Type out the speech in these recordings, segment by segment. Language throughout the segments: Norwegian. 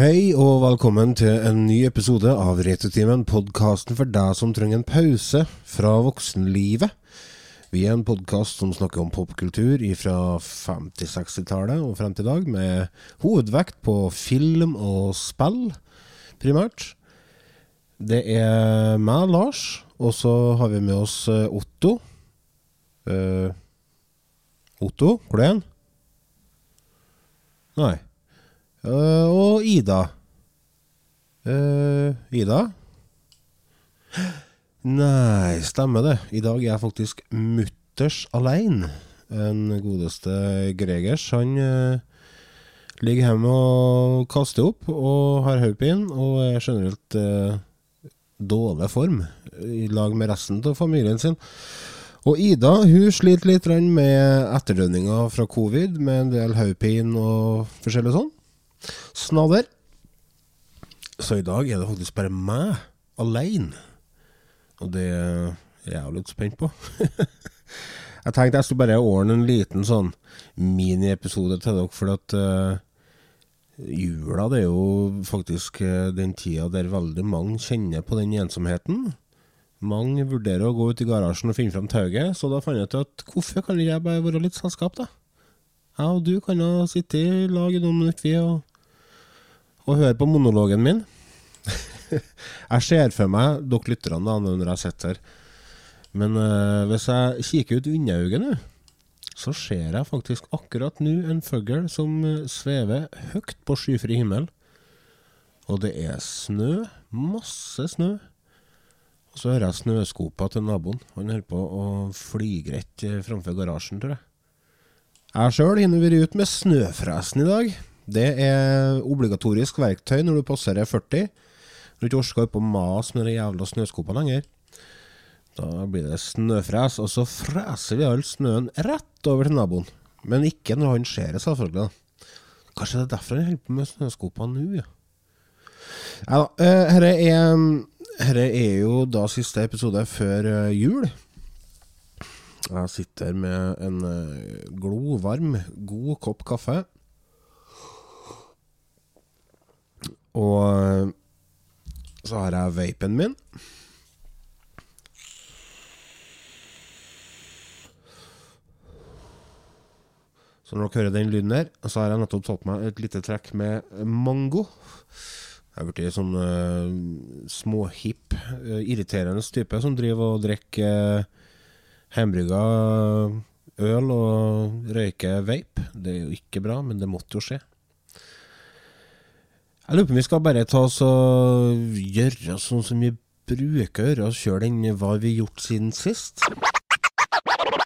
Hei og velkommen til en ny episode av Returtimen, podkasten for deg som trenger en pause fra voksenlivet. Vi er en podkast som snakker om popkultur fra 50-60-tallet og frem til i dag, med hovedvekt på film og spill, primært. Det er meg, Lars, og så har vi med oss eh, Otto. Uh, Otto, hvor er han? Nei. Eh, og Ida. Uh, Ida? Nei, stemmer det. I dag er jeg faktisk mutters aleine. Den godeste Gregers, han uh, ligger hjemme og kaster opp og har hodepine og er generelt uh, dårlig form i lag med resten av familien sin. Og Ida hun sliter litt med etterdønninger fra covid, med en del hodepine og forskjellig sånn. Snadder. Så i dag er det faktisk bare meg, aleine. Og det er jeg litt spent på. jeg tenkte jeg skulle bare ordne en liten sånn miniepisode til dere, for at uh, jula det er jo faktisk uh, den tida der veldig mange kjenner på den ensomheten. Mange vurderer å gå ut i garasjen og finne fram tauet, så da fant jeg ut at hvorfor kan ikke jeg bare være litt selskap, da? Jeg og du kan jo sitte i lag i noen minutter, vi, og og hør på monologen min. jeg ser for meg dere lytterne da, når jeg sitter her. Men uh, hvis jeg kikker ut vindauget nå, så ser jeg faktisk akkurat nå en fugl som uh, svever høyt på skyfri himmel. Og det er snø. Masse snø. Og så hører jeg snøskopa til naboen. Han holder på å flyge rett uh, framfor garasjen, tror jeg. Jeg sjøl har vært ute med snøfresen i dag. Det er obligatorisk verktøy når du passerer 40. Når du ikke orker å mase med de jævla snøskopene lenger. Da blir det snøfres, og så freser vi all snøen rett over til naboen. Men ikke når han ser det, selvfølgelig. Kanskje det er derfor han holder på med snøskopene nå, ja. Ja da. Eh, er, er, jo da siste episode før uh, jul. Jeg sitter med en uh, glovarm, god kopp kaffe. Og eh, så har jeg vapen min. Så når dere hører den lyden der, så har jeg nettopp tatt meg et lite trekk med mango. Jeg er blitt sånn uh, småhipp, uh, irriterende type som driver og drikker uh, øl og røyker vape. Det er jo ikke bra, men det måtte jo skje. Jeg lurer på om vi skal bare ta oss og gjøre sånn som vi bruker å gjøre, og kjøre den Hva har vi gjort siden sist?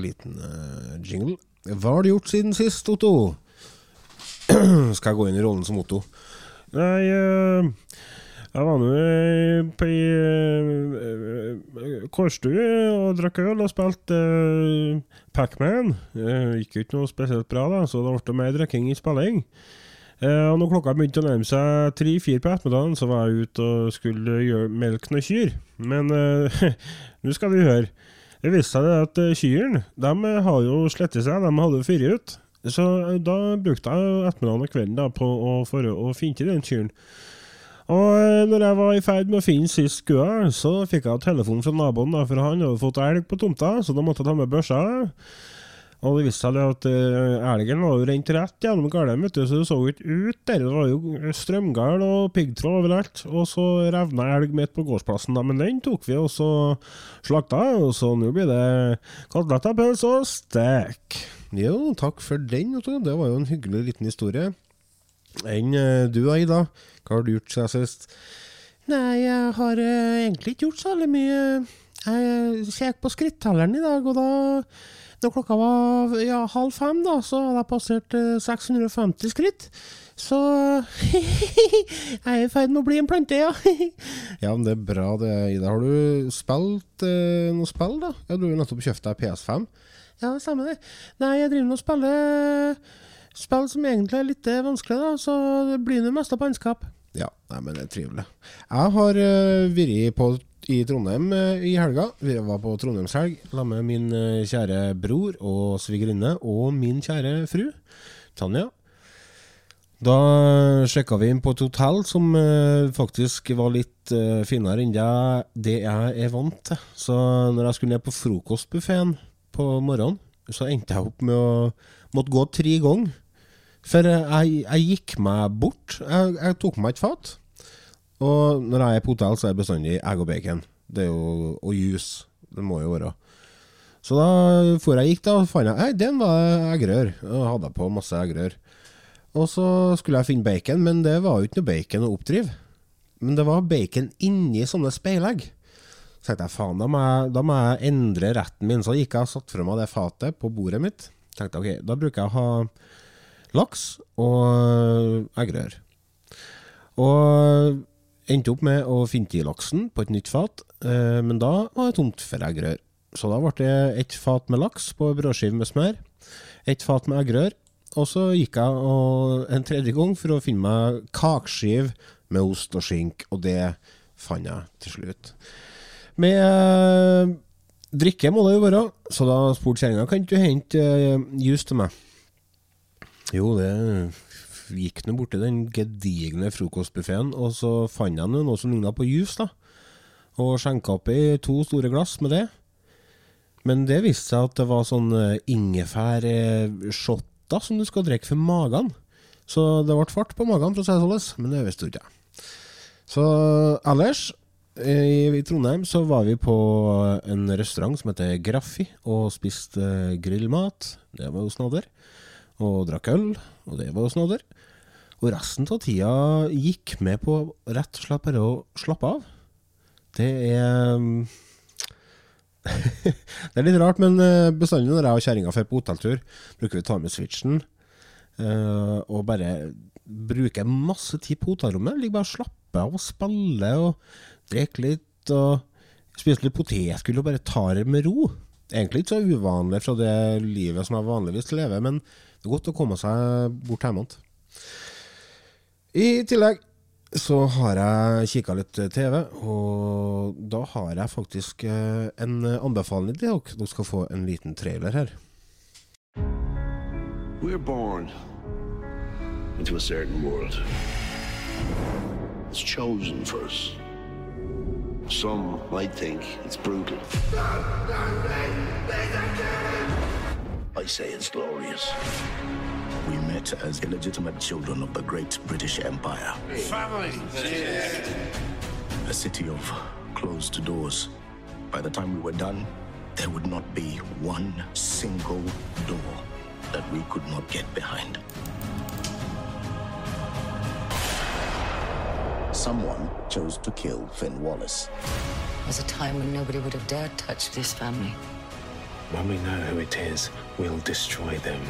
liten uh, jingle. Hva har du gjort siden sist, Otto? Skal jeg gå inn i rollen som Otto? Nei, uh, jeg var nå på ei uh, kårstue og drakk øl og spilte uh, Pacman. Uh, gikk ikke noe spesielt bra, da, så det ble mer drikking i spilling. Og når klokka begynte å nærme seg tre-fire på ettermiddagen, så var jeg ute og skulle gjøre melke noen kyr. Men nå skal vi høre. Det viste seg at eh, kyrne de eh, har jo slettet seg, de hadde fyrt ut. Så eh, da brukte jeg ettermiddagen og kvelden da, på å, for å finne den kyren. Og når jeg var i ferd med å finne sist kua, så fikk jeg telefon fra naboen, da, for han hadde fått elg på tomta, så da måtte jeg ta med børsa. Og det viste seg at uh, elgen var jo rent rett gjennom gården, så det så ikke ut der. Det var jo strømgard og piggtråd overalt. Og så revna elg midt på gårdsplassen, da. Men den tok vi og så slakta, og så nå blir det koteletter, pølse og stek. Jo, takk for den, Otto. Det var jo en hyggelig liten historie. Enn uh, du, Aida? Hva har du gjort siden sist? Nei, jeg har uh, egentlig ikke gjort så veldig mye. Jeg kjekk på skrittelleren i dag, og da Når klokka var ja, halv fem, da, så hadde jeg passert eh, 650 skritt. Så jeg er i ferd med å bli en plante, ja. ja, men det er bra, det, Ida. Har du spilt eh, noe spill, da? Ja, Du har nettopp kjøpt deg PS5. Ja, det stemmer det. Nei, jeg driver nå og spiller spill som egentlig er litt eh, vanskelig, da, så det blir nå mest av bannskap. Ja, nei, men det er trivelig. Jeg har uh, vært på i Trondheim eh, i helga. Vi var på Trondheimshelg sammen med min eh, kjære bror og svigerinne og min kjære fru, Tanja. Da sjekka vi inn på et hotell som eh, faktisk var litt finere enn det, det jeg er vant til. Så når jeg skulle ned på frokostbuffeen på morgenen, så endte jeg opp med å måtte gå tre ganger. For jeg, jeg gikk meg bort. Jeg, jeg tok meg et fat. Og når jeg er på hotell, så er det bestandig egg og bacon. Det er jo, og juice. Det må jo være. Så da for jeg gikk, da fant jeg Nei, den var eggerør. Og hadde på masse eggerør. Og så skulle jeg finne bacon, men det var jo ikke noe bacon å oppdrive. Men det var bacon inni sånne speilegg. Så tenkte jeg faen, da må jeg, da må jeg endre retten min. Så gikk jeg og satte fra meg det fatet på bordet mitt. Tenkte ok, da bruker jeg å ha laks og eggerør. Og endte opp med å finne til laksen på et nytt fat, eh, men da var det tomt for eggerør. Så da ble det et fat med laks på brødskive med smør, et fat med eggerør, og så gikk jeg en tredje gang for å finne meg kakeskive med ost og skink, og det fant jeg til slutt. Med eh, drikke må det jo være, så da spurte kjerringa kan du hente eh, juice til meg. Jo, det gikk nå borti den gedigne frokostbuffeen, og så fant jeg noe som ligna på juice, da. Og skjenka oppi to store glass med det. Men det viste seg at det var sånn ingefærshotter ingefær-shotter som du skal drikke for magen. Så det ble fart på magen, for å si det sånn, men det visste du ikke. Så ellers, i, i Trondheim så var vi på en restaurant som heter Graffi, og spiste eh, grillmat. Det var jo snadder. Og drakk øl, og det var snodder. Og resten av tida gikk med på rett og slett bare å slappe av. Det er mm, Det er litt rart, men eh, bestandig når jeg og kjerringa drar på hotelltur, bruker vi å ta med switchen eh, og bare bruke masse tid på hotellrommet. Ligger bare og slapper av og spiller og drikker litt og spiser litt potetgull og bare tar det med ro. Egentlig ikke så uvanlig fra det livet som jeg vanligvis lever, men det er godt å komme seg bort hjemme. I tillegg så har jeg kikka litt TV, og da har jeg faktisk eh, en anbefaling til dere. Dere skal få en liten trailer her. We're born into a certain world. It's chosen for. Some might think it's brutal. I say it's glorious. We met as illegitimate children of the great British Empire. Family! A city of closed doors. By the time we were done, there would not be one single door that we could not get behind. Someone chose to kill Finn Wallace. There was a time when nobody would have dared touch this family. When we know who it is, we'll destroy them.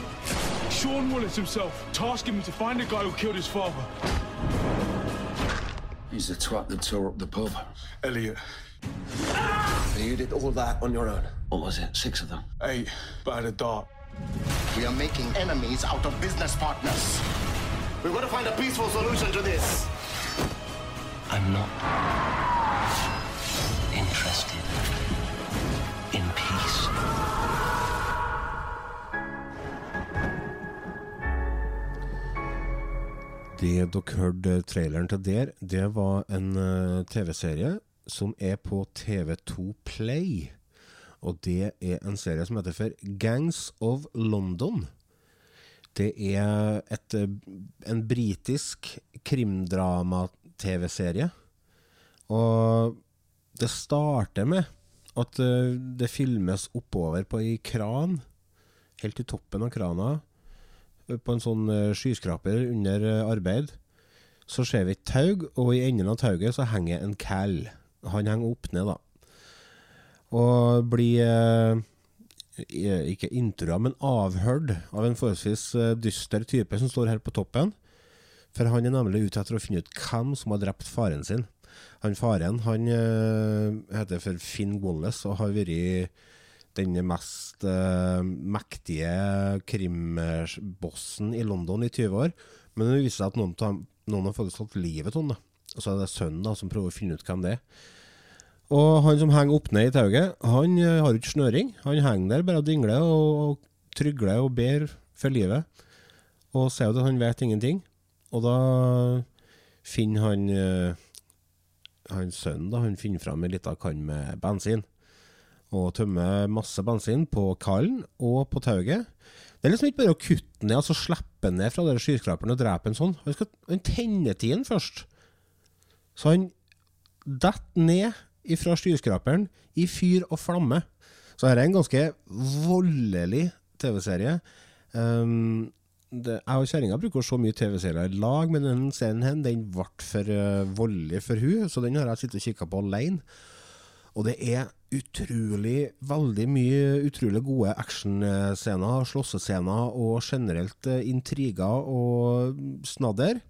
Sean Wallace himself tasking me to find the guy who killed his father. He's the twat that tore up the pub. Elliot. You did all that on your own. What was it? Six of them? Eight, but at a dart. We are making enemies out of business partners. We've got to find a peaceful solution to this. I'm not interested Det dere hørte traileren til der, det var en eh, TV-serie som er på TV2 Play. Og det er en serie som heter for Gangs of London. Det er et, eh, en britisk krimdrama-TV-serie. Og det starter med at eh, det filmes oppover på ei kran, helt i toppen av krana, på en sånn eh, skyskraper under eh, arbeid. Så ser vi et taug, og i enden av tauget så henger en cal. Han henger opp ned, da. Og blir eh, Ikke intervjua, men avhørt av en forholdsvis dyster type som står her på toppen. For han er nemlig ute etter å finne ut hvem som har drept faren sin. Han faren han heter for Finn Wallace og har vært den mest uh, mektige krimbossen i London i 20 år. Men det viser seg at noen, tar, noen har faktisk tatt livet av ham. Og så er det sønnen da, som prøver å finne ut hvem det er. Og han som henger opp ned i tauet, han uh, har ikke snøring. Han henger der bare og dingler og, og trygler og ber for livet. Og sier jo at han vet ingenting. Og da finner han uh, han sønnen da, han finner fram en liten kann med bensin. Og tømme masse bensin på kallen og på tauet. Det er liksom ikke bare å kutte ned, altså slippe ned fra den skyskraperen og drepe en sånn. Han skal han tenner tiden først. Så han detter ned fra skyskraperen i fyr og flamme. Så dette er en ganske voldelig TV-serie. Um, det, jeg og kjerringa bruker å se mye TV-serier i lag, men den serien her, den ble for uh, voldelig for hun, så den har jeg sittet og kikka på alene. Og det er utrolig, veldig mye utrolig gode actionscener, slåssescener og generelt eh, intriger og snadder.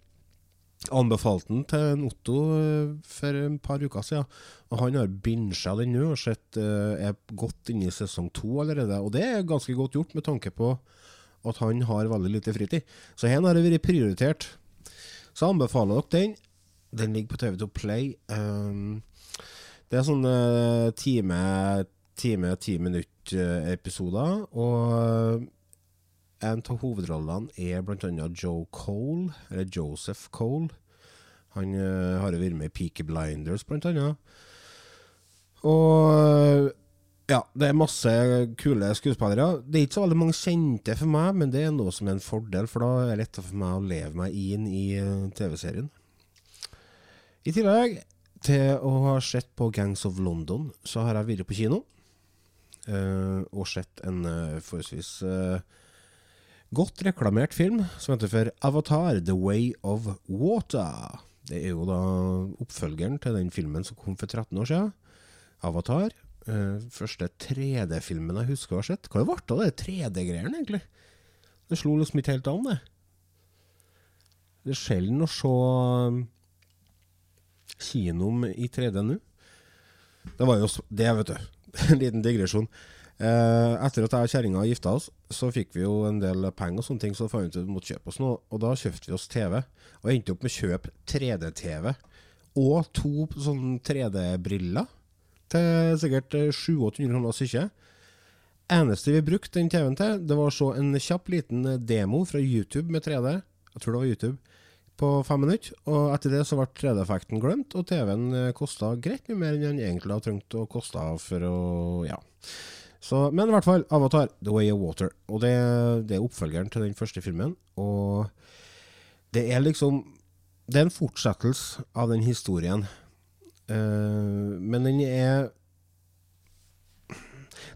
Anbefalte den til Otto eh, for et par uker siden, og han har binsja den nå og sett, eh, er godt inne i sesong to allerede. Og det er ganske godt gjort med tanke på at han har veldig lite fritid. Så her har det vært prioritert. Så anbefaler dere den. Den ligger på TV2 Play. Um, det er sånne time, time, ti minutt-episoder. Og en av hovedrollene er bl.a. Joe Cole, eller Joseph Cole. Han eh, har jo vært med i Peaky Blinders, blant annet. Og ja, det er masse kule skuespillere. Det er ikke så veldig mange kjente for meg, men det er noe som er en fordel, for da er det lettere for meg å leve meg inn i eh, TV-serien. I tillegg til å ha sett på Gangs of London, så har jeg vært på kino. Uh, og sett en uh, forholdsvis uh, godt reklamert film som heter for Avatar The Way of Water. Det er jo da oppfølgeren til den filmen som kom for 13 år siden. Avatar. Første 3D-filmen jeg husker å ha sett. Hva ble det av det 3D-greiene, egentlig? Det slo liksom ikke helt an, det. Det er sjelden å se um, kino i 3D nå. Det var jo også... det, vet du. En liten digresjon. Eh, etter at jeg og kjerringa gifta oss, så fikk vi jo en del penger og sånne ting, så fant vi ut måtte kjøpe oss noe. Og da kjøpte vi oss TV, og endte opp med å kjøpe 3D-TV. Og to sånne 3D-briller til sikkert 700-800 kroner stykket. Eneste vi brukte den TV-en til, det var så en kjapp liten demo fra YouTube med 3D. Jeg tror det var YouTube. På fem minutter. Og etter det så ble 3D-effekten glemt, og TV-en kosta greit mye mer enn den egentlig hadde trengt å koste for å Ja. Så, men i hvert fall, Avatar, The Way of Water. Og det, det er oppfølgeren til den første filmen. Og det er liksom Det er en fortsettelse av den historien. Uh, men den er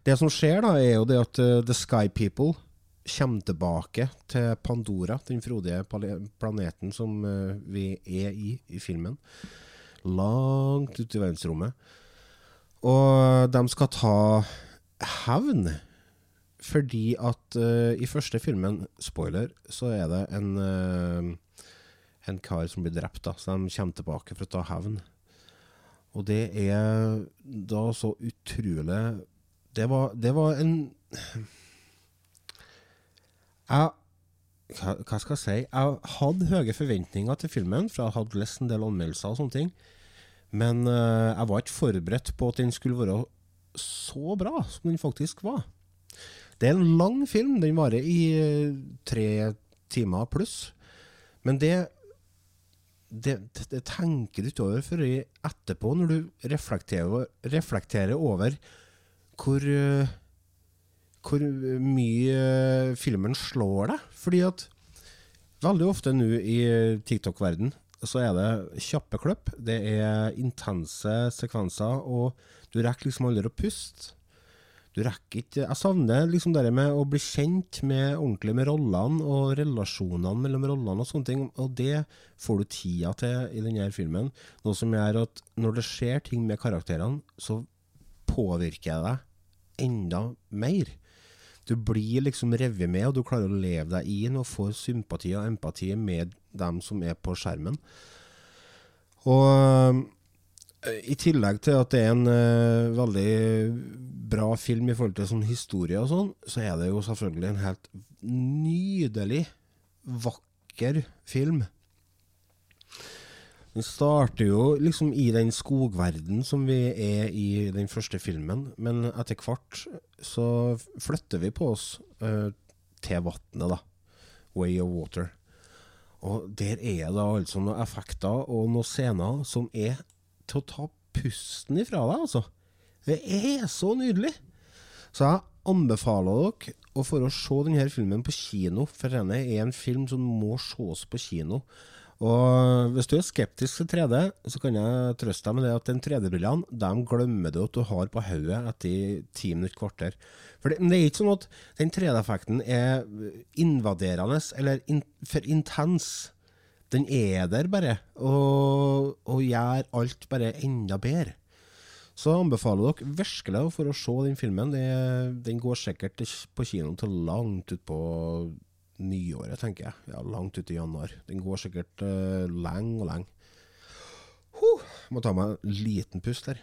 Det som skjer, da, er jo det at uh, The Sky People kommer tilbake til Pandora, den frodige planeten som eh, vi er i i filmen. Langt ute i verdensrommet. Og de skal ta hevn. Fordi at uh, i første filmen, spoiler, så er det en uh, en kar som blir drept, da, så de kommer tilbake for å ta hevn. Og det er da så utrolig Det var, det var en Jeg hva, skal jeg si? Jeg hadde høye forventninger til filmen, for jeg hadde lest en del anmeldelser og sånne ting. Men uh, jeg var ikke forberedt på at den skulle være så bra som den faktisk var. Det er en lang film. Den varer i eh, tre timer pluss. Men det det, det, det tenker du ikke over før etterpå, når du reflekterer, reflekterer over hvor eh, hvor mye filmen slår deg. Fordi at veldig ofte nå i TikTok-verden så er det kjappe klipp, det er intense sekvenser, og du rekker liksom aldri å puste. Du rekker ikke Jeg savner liksom det med å bli kjent med ordentlig med rollene og relasjonene mellom rollene og sånne ting. Og det får du tida til i denne filmen. Noe som gjør at når det skjer ting med karakterene, så påvirker jeg deg enda mer. Du blir liksom revet med, og du klarer å leve deg inn og får sympati og empati med dem som er på skjermen. Og eh, i tillegg til at det er en uh, veldig bra film i forhold til sånn historie og sånn, så er det jo selvfølgelig en helt nydelig, vakker film. Den starter jo liksom i den skogverden som vi er i den første filmen, men etter hvert så flytter vi på oss eh, til vannet, da. Way of Water. Og der er det altså noen effekter og noen scener som er til å ta pusten ifra deg, altså. Det er så nydelig! Så jeg anbefaler dere å få å se denne filmen på kino, for denne er en film som må ses på kino. Og hvis du er skeptisk til 3D, så kan jeg trøste deg med det at den 3D-brillene de glemmer du at du har på hodet etter ti minutter, kvarter. For det, men det er ikke sånn at den 3D-effekten er invaderende eller in, for intens. Den er der bare, og, og gjør alt bare enda bedre. Så anbefaler dere virkelig for å se den filmen. Den går sikkert på kino til langt utpå nyåret, tenker jeg. Ja, Langt ut i januar. Den går sikkert uh, lenge og lenge. Huh, må ta meg en liten pust her.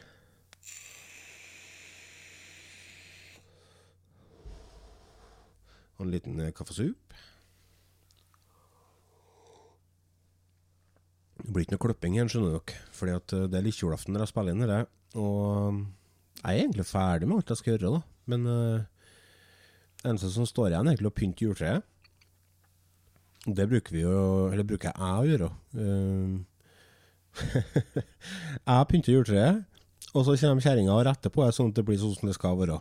Og en liten uh, kaffesup. Det blir ikke noe klipping igjen, skjønner dere. Fordi at uh, det er litt julaften når jeg spiller inn dette. Og jeg er egentlig ferdig med alt jeg skal gjøre, da. Men uh, det eneste som står igjen, er egentlig å pynte juletreet. Det bruker vi jo Eller bruker jeg å gjøre. Uh, jeg pynter juletreet, og så kommer kjerringa og retter på det, sånn at det blir sånn som det skal være.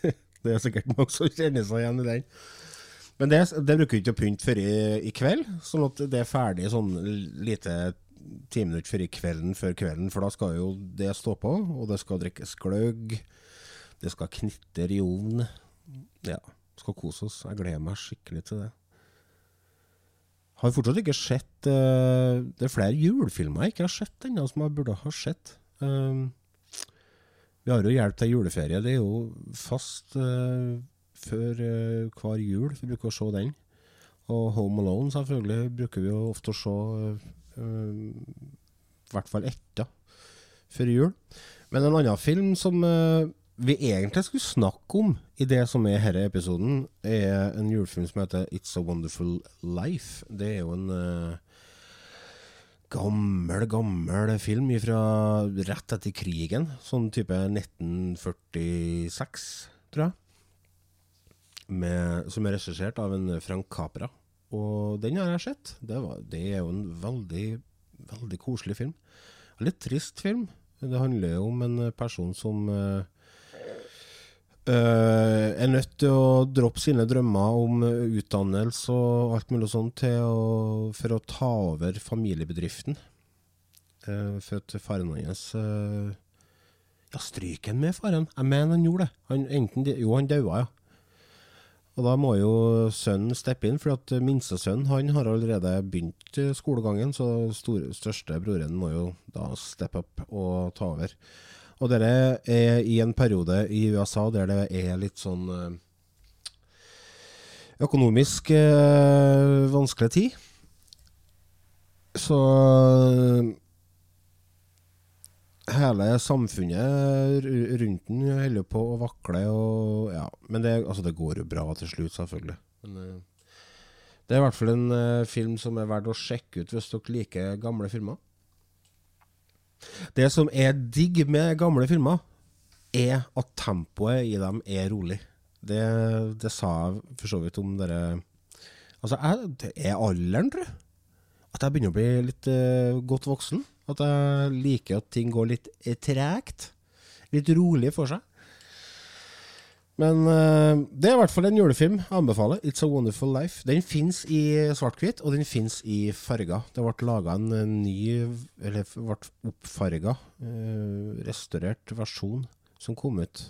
det er sikkert mange som kjenner seg igjen i den. Men det, det bruker vi ikke å pynte før i, i, kveld, sånn at det er ferdig sånn lite ti minutter før i kvelden før kvelden, for da skal jo det stå på, og det skal drikkes gløgg, det skal knitre i ovnen. Ja, skal kose oss. Jeg gleder meg skikkelig til det. Har fortsatt ikke sett uh, Det er flere julefilmer jeg ikke har sett ennå, som jeg burde ha sett. Um, vi har jo Hjelp til juleferie. Det er jo fast uh, før uh, hver jul. Vi bruker å se den. Og Home Alone selvfølgelig bruker vi jo ofte å se i hvert fall etter før jul. Men en annen film som vi egentlig skulle snakke om i det som er denne episoden, er en julefilm som heter It's a Wonderful Life. Det er jo en uh, gammel, gammel film fra rett etter krigen. Sånn type 1946, tror jeg. Med, som er regissert av en Frank Capra. Og den har jeg sett. Det, var, det er jo en veldig, veldig koselig film. Litt trist film. Det handler jo om en person som uh, Uh, er nødt til å droppe sine drømmer om utdannelse og alt mulig sånt å, for å ta over familiebedriften. Uh, for at faren hans uh, Ja, stryker han med faren? Jeg mener han gjorde det. Han, enten, jo, han daua, ja. Og da må jo sønnen steppe inn, for at minstesønnen han har allerede begynt skolegangen, så store, største broren må jo da steppe opp og ta over. Og dette er i en periode i USA der det er litt sånn eh, økonomisk øh, vanskelig tid. Så eh, hele samfunnet rundt den holder på å vakle. Og, ja. Men det, altså det, går jo bra til slutt, selvfølgelig. Men, det er i hvert fall en film som er verdt å sjekke ut hvis dere liker gamle filmer. Det som er digg med gamle filmer, er at tempoet i dem er rolig. Det, det sa jeg for så vidt om dere Altså, jeg, det er alderen, tror jeg. At jeg begynner å bli litt uh, godt voksen. At jeg liker at ting går litt uh, tregt. Litt rolig for seg. Men uh, det er i hvert fall en julefilm jeg anbefaler. 'It's a Wonderful Life'. Den fins i svart-hvitt, og den fins i farger. Det ble laga en ny, eller ble oppfarga, uh, restaurert versjon som kom ut.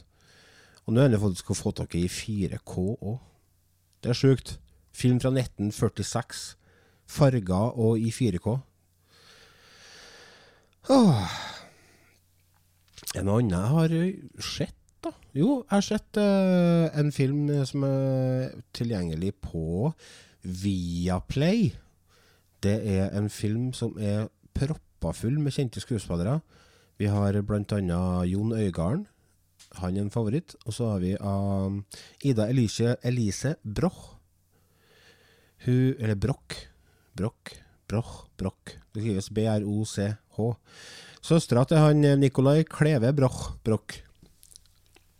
Og nå er det faktisk å få tak i 4K òg. Det er sjukt. Film fra 1946. Farga og i 4K. Åh. En annen jeg har sett da? Jo, jeg har sett uh, en film som er tilgjengelig på Viaplay. Det er en film som er proppa full med kjente skuespillere. Vi har annet Jon Øigarden. Han er en favoritt. Og så har vi uh, Ida Elise, Elise Broch. Hun Eller Broch. Broch. Broch. Broch. Det skrives B-R-O-C-H. Søstera til han eh, Nicolai Kleve Broch. Broch.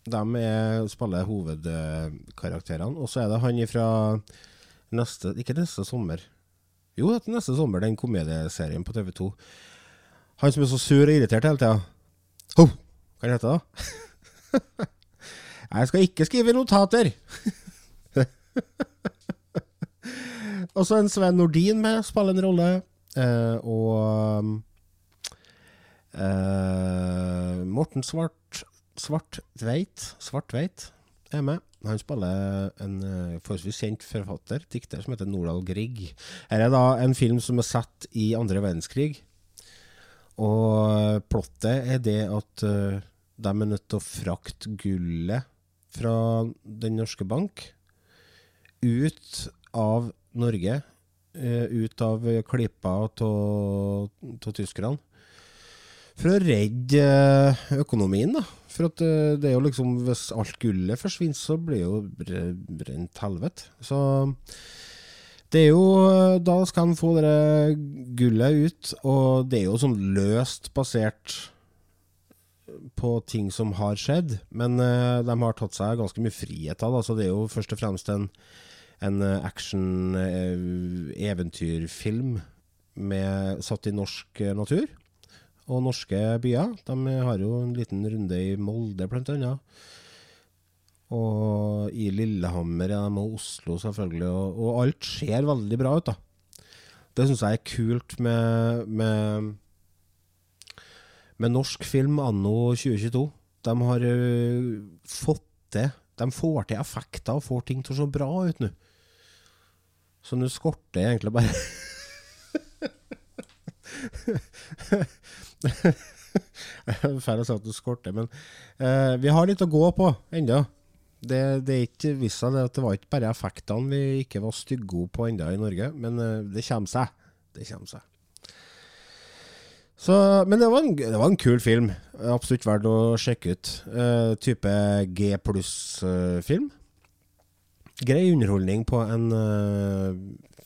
De er, spiller hovedkarakterene. Og så er det han fra neste Ikke neste sommer. Jo, det er neste sommer, den komedieserien på TV2. Han som er så sur og irritert hele tida. Ho! Hva heter det da? Jeg skal ikke skrive notater! og så en Sven Nordin med, spiller en rolle. Eh, og eh, Morten Svart Svartveit Svartveit er med. Han spiller en uh, forholdsvis kjent forfatter, dikter, som heter Nordahl Grieg. Her er da en film som er satt i andre verdenskrig. Og plottet er det at uh, de er nødt til å frakte gullet fra Den norske bank ut av Norge. Uh, ut av klypa av tyskerne. For å redde økonomien, da. For at det er jo liksom Hvis alt gullet forsvinner, så blir det jo brent helvete. Så det er jo Da skal han få det gullet ut, og det er jo sånn løst basert på ting som har skjedd. Men de har tatt seg ganske mye friheter, da, så det er jo først og fremst en, en action-eventyrfilm satt i norsk natur og norske byer. De har jo en liten runde i Molde, blant annet. Og i Lillehammer ja, og Oslo, selvfølgelig. Og, og, alt ser veldig bra ut, da. Det syns jeg er kult med, med, med norsk film anno 2022. De har uh, fått til De får til effekter og får ting til å se bra ut nå. Så nå skorter jeg egentlig bare Feil å si at du skorter, men uh, vi har litt å gå på ennå. Det, det, ikke vist seg at det var ikke bare effektene vi ikke var stygge på ennå i Norge, men uh, det kommer seg. Det kommer seg. Så, men det var, en, det var, en, kul film. Absolutt verdt å sjekke ut. Uh, type G pluss-film. Grei underholdning på en uh,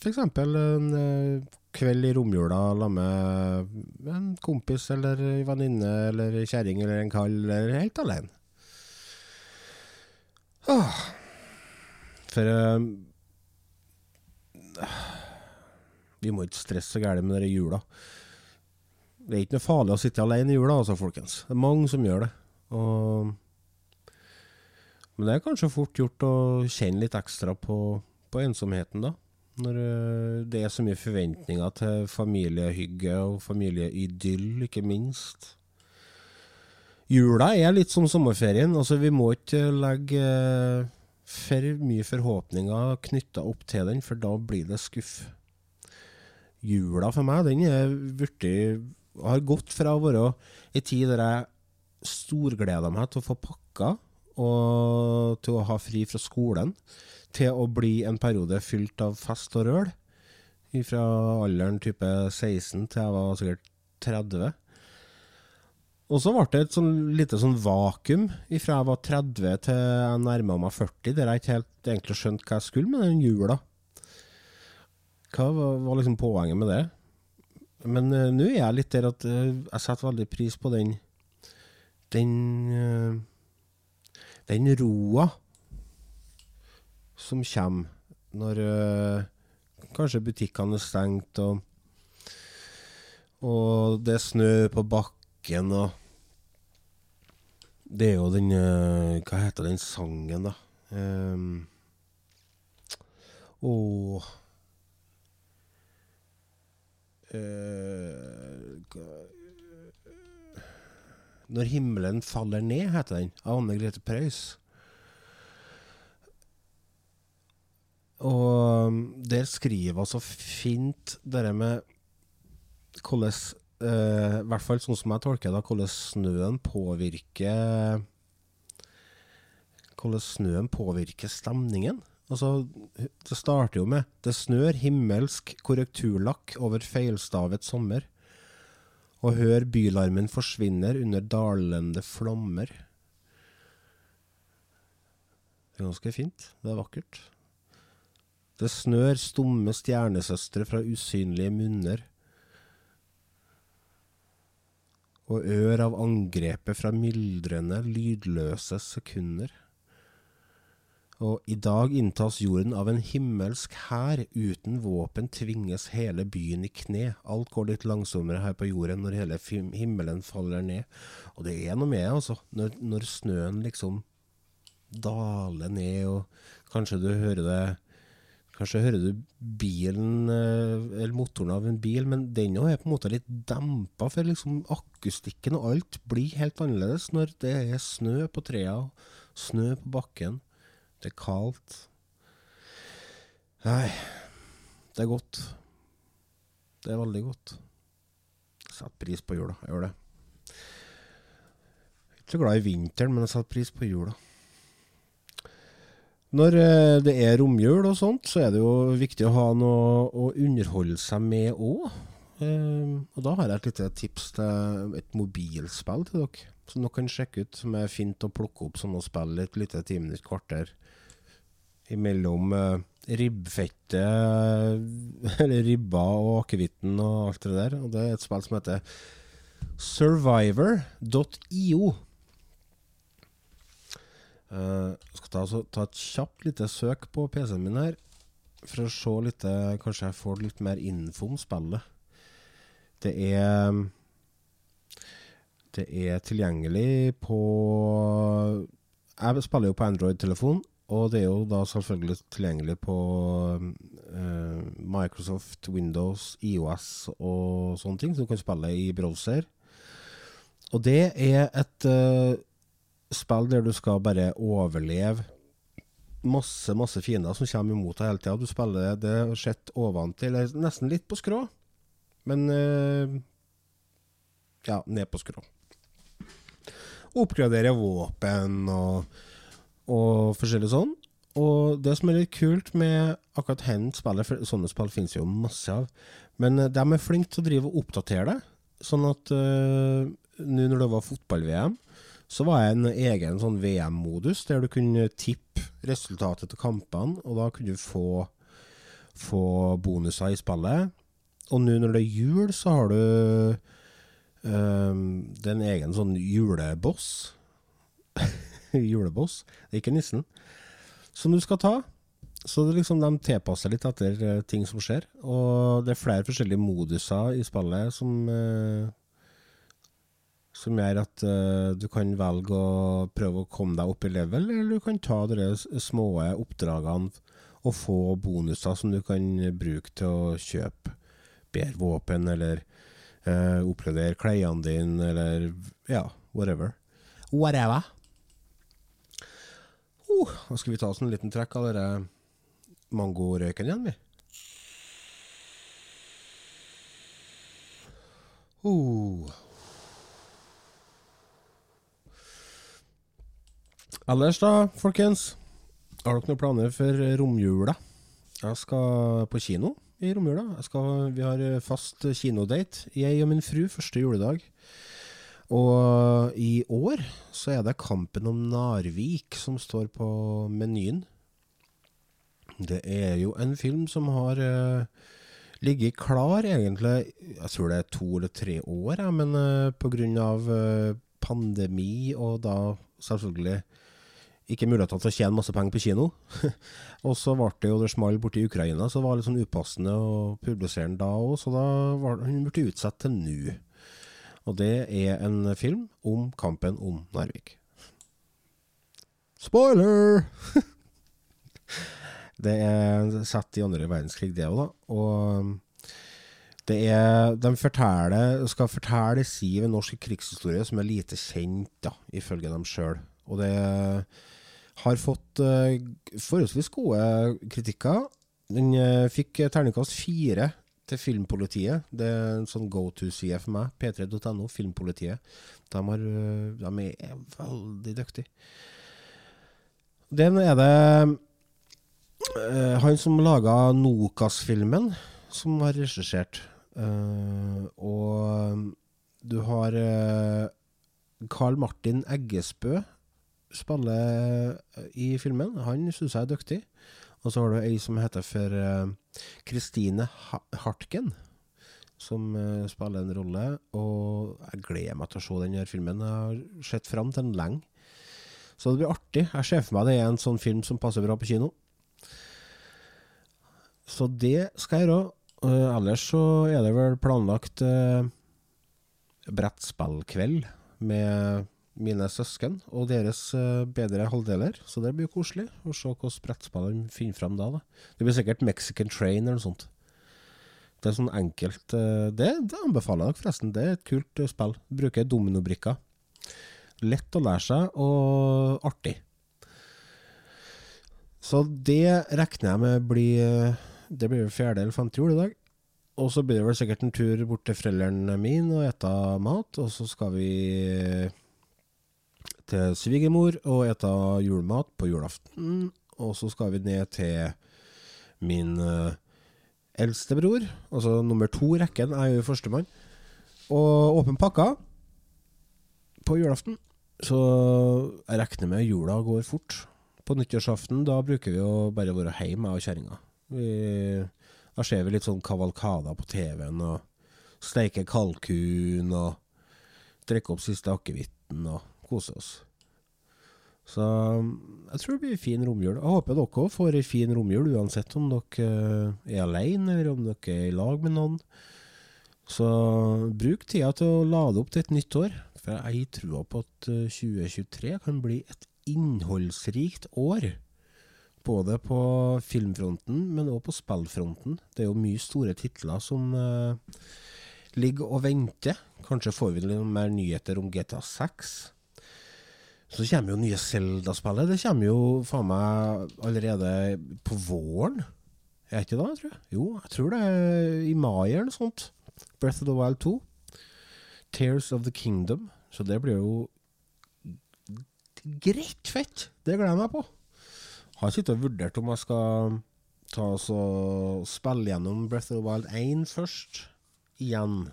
F.eks. en kveld i romjula sammen med en kompis eller en venninne eller kjerring eller en kall, eller helt alene. Åh. For øh, Vi må ikke stresse så gærent med denne jula. Det er ikke noe farlig å sitte alene i jula, altså, folkens. Det er mange som gjør det. Og, men det er kanskje fort gjort å kjenne litt ekstra på, på ensomheten, da. Når det er så mye forventninger til familiehygge og familieidyll, ikke minst. Jula er litt som sommerferien. altså Vi må ikke legge eh, for mye forhåpninger knytta opp til den, for da blir det skuff. Jula for meg, den er virkelig har gått fra å være ei tid der jeg storgleda meg til å få pakka og til å ha fri fra skolen, til å bli en periode fylt av fest og røl. Fra alderen type 16 til jeg var sikkert 30. Og så ble det et sånn lite sånn vakuum fra jeg var 30 til jeg nærma meg 40, der jeg ikke helt egentlig skjønte hva jeg skulle med den jula. Hva var, liksom poenget med det? Men uh, nå er jeg litt der at uh, jeg setter veldig pris på den Den uh, Den roa som kommer når øh, kanskje butikkene er stengt, og, og det er snø på bakken, og Det er jo den øh, Hva heter den sangen, da? Um, og uh, Når himmelen faller ned, heter den. Av Anne Grete Preus. Og der skriver hun så fint det med hvordan uh, I hvert fall sånn som jeg tolker det, hvordan snøen påvirker hvordan snøen påvirker stemningen. Altså, det starter jo med 'Det snør himmelsk korrekturlakk over feilstavet sommer'. Og hør bylarmen forsvinner under dalende flommer. Det er ganske fint. Det er vakkert. Det snør stumme stjernesøstre fra usynlige munner. Og ør av angrepet fra myldrende, lydløse sekunder. Og i dag inntas jorden av en himmelsk hær. Uten våpen tvinges hele byen i kne. Alt går litt langsommere her på jorden når hele himmelen faller ned. Og det er noe med altså. Når, når snøen liksom daler ned, og kanskje du hører det Kanskje hører du bilen, eh, eller motoren av en bil, men den er på en måte litt dempa, for liksom akustikken og alt blir helt annerledes når det er snø på trærne, snø på bakken. Det er kaldt. Nei, det er godt. Det er veldig godt. Jeg setter pris på jula, jeg gjør det. Jeg er ikke så glad i vinteren, men jeg setter pris på jula. Når eh, det er romjul og sånt, så er det jo viktig å ha noe å underholde seg med òg. og da har jeg et lite tips til et mobilspill til dere, som dere kan sjekke ut. Som er fint å plukke opp sånn å spille et lite ti minutter, kvarter imellom uh, ribbfettet, eller ribba og akevitten og alt det der. Og det er et spill som heter survivor.io. Uh, jeg skal ta, ta et kjapt lite søk på PC-en min her, for å se litt eh, Kanskje jeg får litt mer info om spillet. Det er Det er tilgjengelig på Jeg spiller jo på Android-telefon, og det er jo da selvfølgelig tilgjengelig på eh, Microsoft, Windows, IOS og sånne ting, så du kan spille i browser. Og det er et eh, spill der du skal bare overleve masse, masse fiender som kommer imot deg hele tida. Du spiller det sett oventil, eller nesten litt på skrå, men eh, ja, ned på skrå. Oppgradere våpen og, og forskjellig sånn. Og det som er litt kult med akkurat hen spillet, for sånne spill finnes jo masse av, men de er flinke til å drive og oppdatere det. Sånn at uh, nå når det var fotball-VM, så var det en egen sånn VM-modus der du kunne tippe resultatet til kampene, og da kunne du få, få bonuser i spillet. Og nå når det er jul, så har du um, Det er en egen sånn juleboss. juleboss. Det er ikke nissen. Som du skal ta. Så liksom, de tilpasser litt etter uh, ting som skjer. Og det er flere forskjellige moduser i spillet som uh, som gjør at uh, du kan velge å prøve å komme deg opp i level, eller du kan ta de små oppdragene og få bonuser som du kan bruke til å kjøpe bedre våpen, eller uh, oppgradere klærne dine, eller ja, whatever. Whatever. Uh, da skal vi ta oss en liten trekk av denne mangorøyken igjen, vi. Uh. Ellers da, folkens. Har dere noen planer for romjula? Jeg skal på kino i romjula. Skal, vi har fast kinodate, jeg og min fru, første juledag. Og i år så er det Kampen om Narvik som står på menyen. Det er jo en film som har uh, ligget klar egentlig, jeg tror det er to eller tre år, ja, men uh, pga. Uh, pandemi og da selvfølgelig ikke mulighetene til å tjene masse penger på kino. og så ble det jo det small borti Ukraina, så det var litt sånn upassende å publisere den da òg, så da ble den utsatt til nå. Og det er en film om kampen om Narvik. Spoiler! det er satt i andre verdenskrig, det òg, da. Og det er De forteller, skal fortelle siv ved norsk krigshistorie som er lite kjent, da, ifølge dem sjøl. Og det har fått uh, forholdsvis gode kritikker. Den uh, fikk terningkast fire til Filmpolitiet. Det er en sånn go to-side for meg. P3.no, Filmpolitiet. De, har, uh, de er veldig dyktige. Den er det eh, han som laga Nokas-filmen, som har regissert. Uh, og du har uh, Carl Martin Eggesbø spiller i filmen. Han syns jeg er dyktig. Og så har du ei som heter for eh, Kristine Hartken, som eh, spiller en rolle. Og jeg gleder meg til å se den her filmen. Jeg har sett fram til den lenge. Så det blir artig. Jeg ser for meg det er en sånn film som passer bra på kino. Så det skal jeg gjøre. Eh, ellers så er det vel planlagt brettspillkveld med mine søsken og deres eh, bedre halvdeler. Så det blir jo koselig å se hvordan brettspill finner fram da, da. Det blir sikkert Mexican Train eller noe sånt. Det er sånn enkelt eh, det, det anbefaler jeg dere forresten. Det er et kult eh, spill. Bruker dominobrikker. Lett å lære seg, og artig. Så det regner jeg med blir Det blir fjerde eller femte jul i dag. Og så blir det vel sikkert en tur bort til foreldrene mine og ete mat. Og så skal vi til svigermor og ete julemat på julaften. Og så skal vi ned til min uh, eldste bror, altså nummer to i rekken. Er jo førstemann. Og åpen pakka på julaften. Så jeg regner med jula går fort. På nyttårsaften da bruker vi å bare være hjemme, jeg og kjerringa. Da ser vi litt sånn kavalkader på TV-en, og steiker kalkun, og drikker opp siste akevitten, og koser oss. Så jeg tror det blir en fin romjul. Jeg håper dere òg får ei en fin romjul, uansett om dere eh, er alene, eller om dere er i lag med noen. Så bruk tida til å lade opp til et nytt år. For jeg tror på at eh, 2023 kan bli et innholdsrikt år. Både på filmfronten, men òg på spillfronten. Det er jo mye store titler som uh, ligger og venter. Kanskje får vi litt mer nyheter om GTA 6. Så kommer jo nye Zelda-spillet. Det kommer jo faen meg allerede på våren. Er det ikke det, tror jeg? Jo, jeg tror det er i mai eller noe sånt. Breath of the Wild 2. Tears of the Kingdom. Så det blir jo greit fett. Det gleder jeg meg på. Har sittet og vurdert om jeg skal ta oss og spille gjennom Breath of the Wild 1 først. Igjen.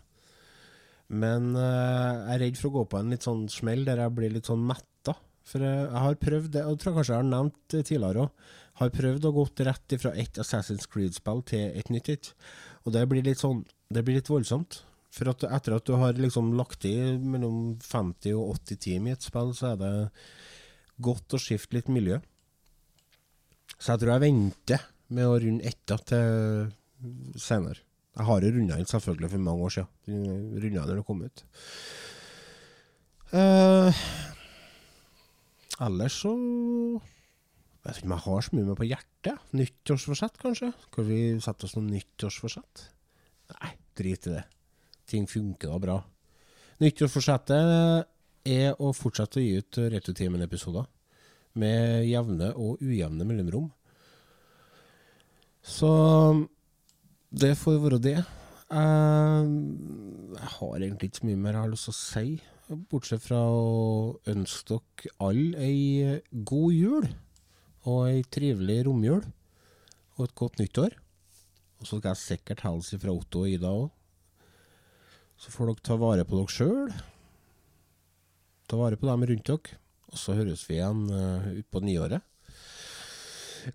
Men eh, jeg er redd for å gå på en litt sånn smell der jeg blir litt sånn metta. For eh, jeg har prøvd det, og jeg tror kanskje jeg har nevnt tidligere òg. Har prøvd å gå rett fra ett Assassin's Creed-spill til et nytt et. Og det blir litt sånn Det blir litt voldsomt. For at etter at du har liksom lagt i mellom 50 og 80 timer i et spill, så er det godt å skifte litt miljø. Så jeg tror jeg venter med å runde etta til senere. Jeg har jo runda den selvfølgelig for mange år siden. Runda når det kom ut. Eh, ellers så Jeg vet ikke om jeg har så mye med på hjertet. Nyttårsforsett, kanskje? Skal vi sette oss noen nyttårsforsett? Nei, drit i det. Ting funker da bra. Nyttårsforsettet er å fortsette å gi ut Returtimen-episoder med jevne og ujevne mellomrom. Så det får være det. Jeg, har egentlig ikke så mye mer jeg har lyst til å si, bortsett fra å ønske dere alle ei god jul. Og ei trivelig romjul. Og et godt nyttår. Og så skal jeg sikkert hilse fra Otto og Ida òg. Så får dere ta vare på dere sjøl. Ta vare på dem rundt dere. Og så høres vi igjen uh, utpå nyåret.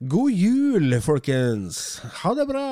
God jul, folkens! Ha det bra!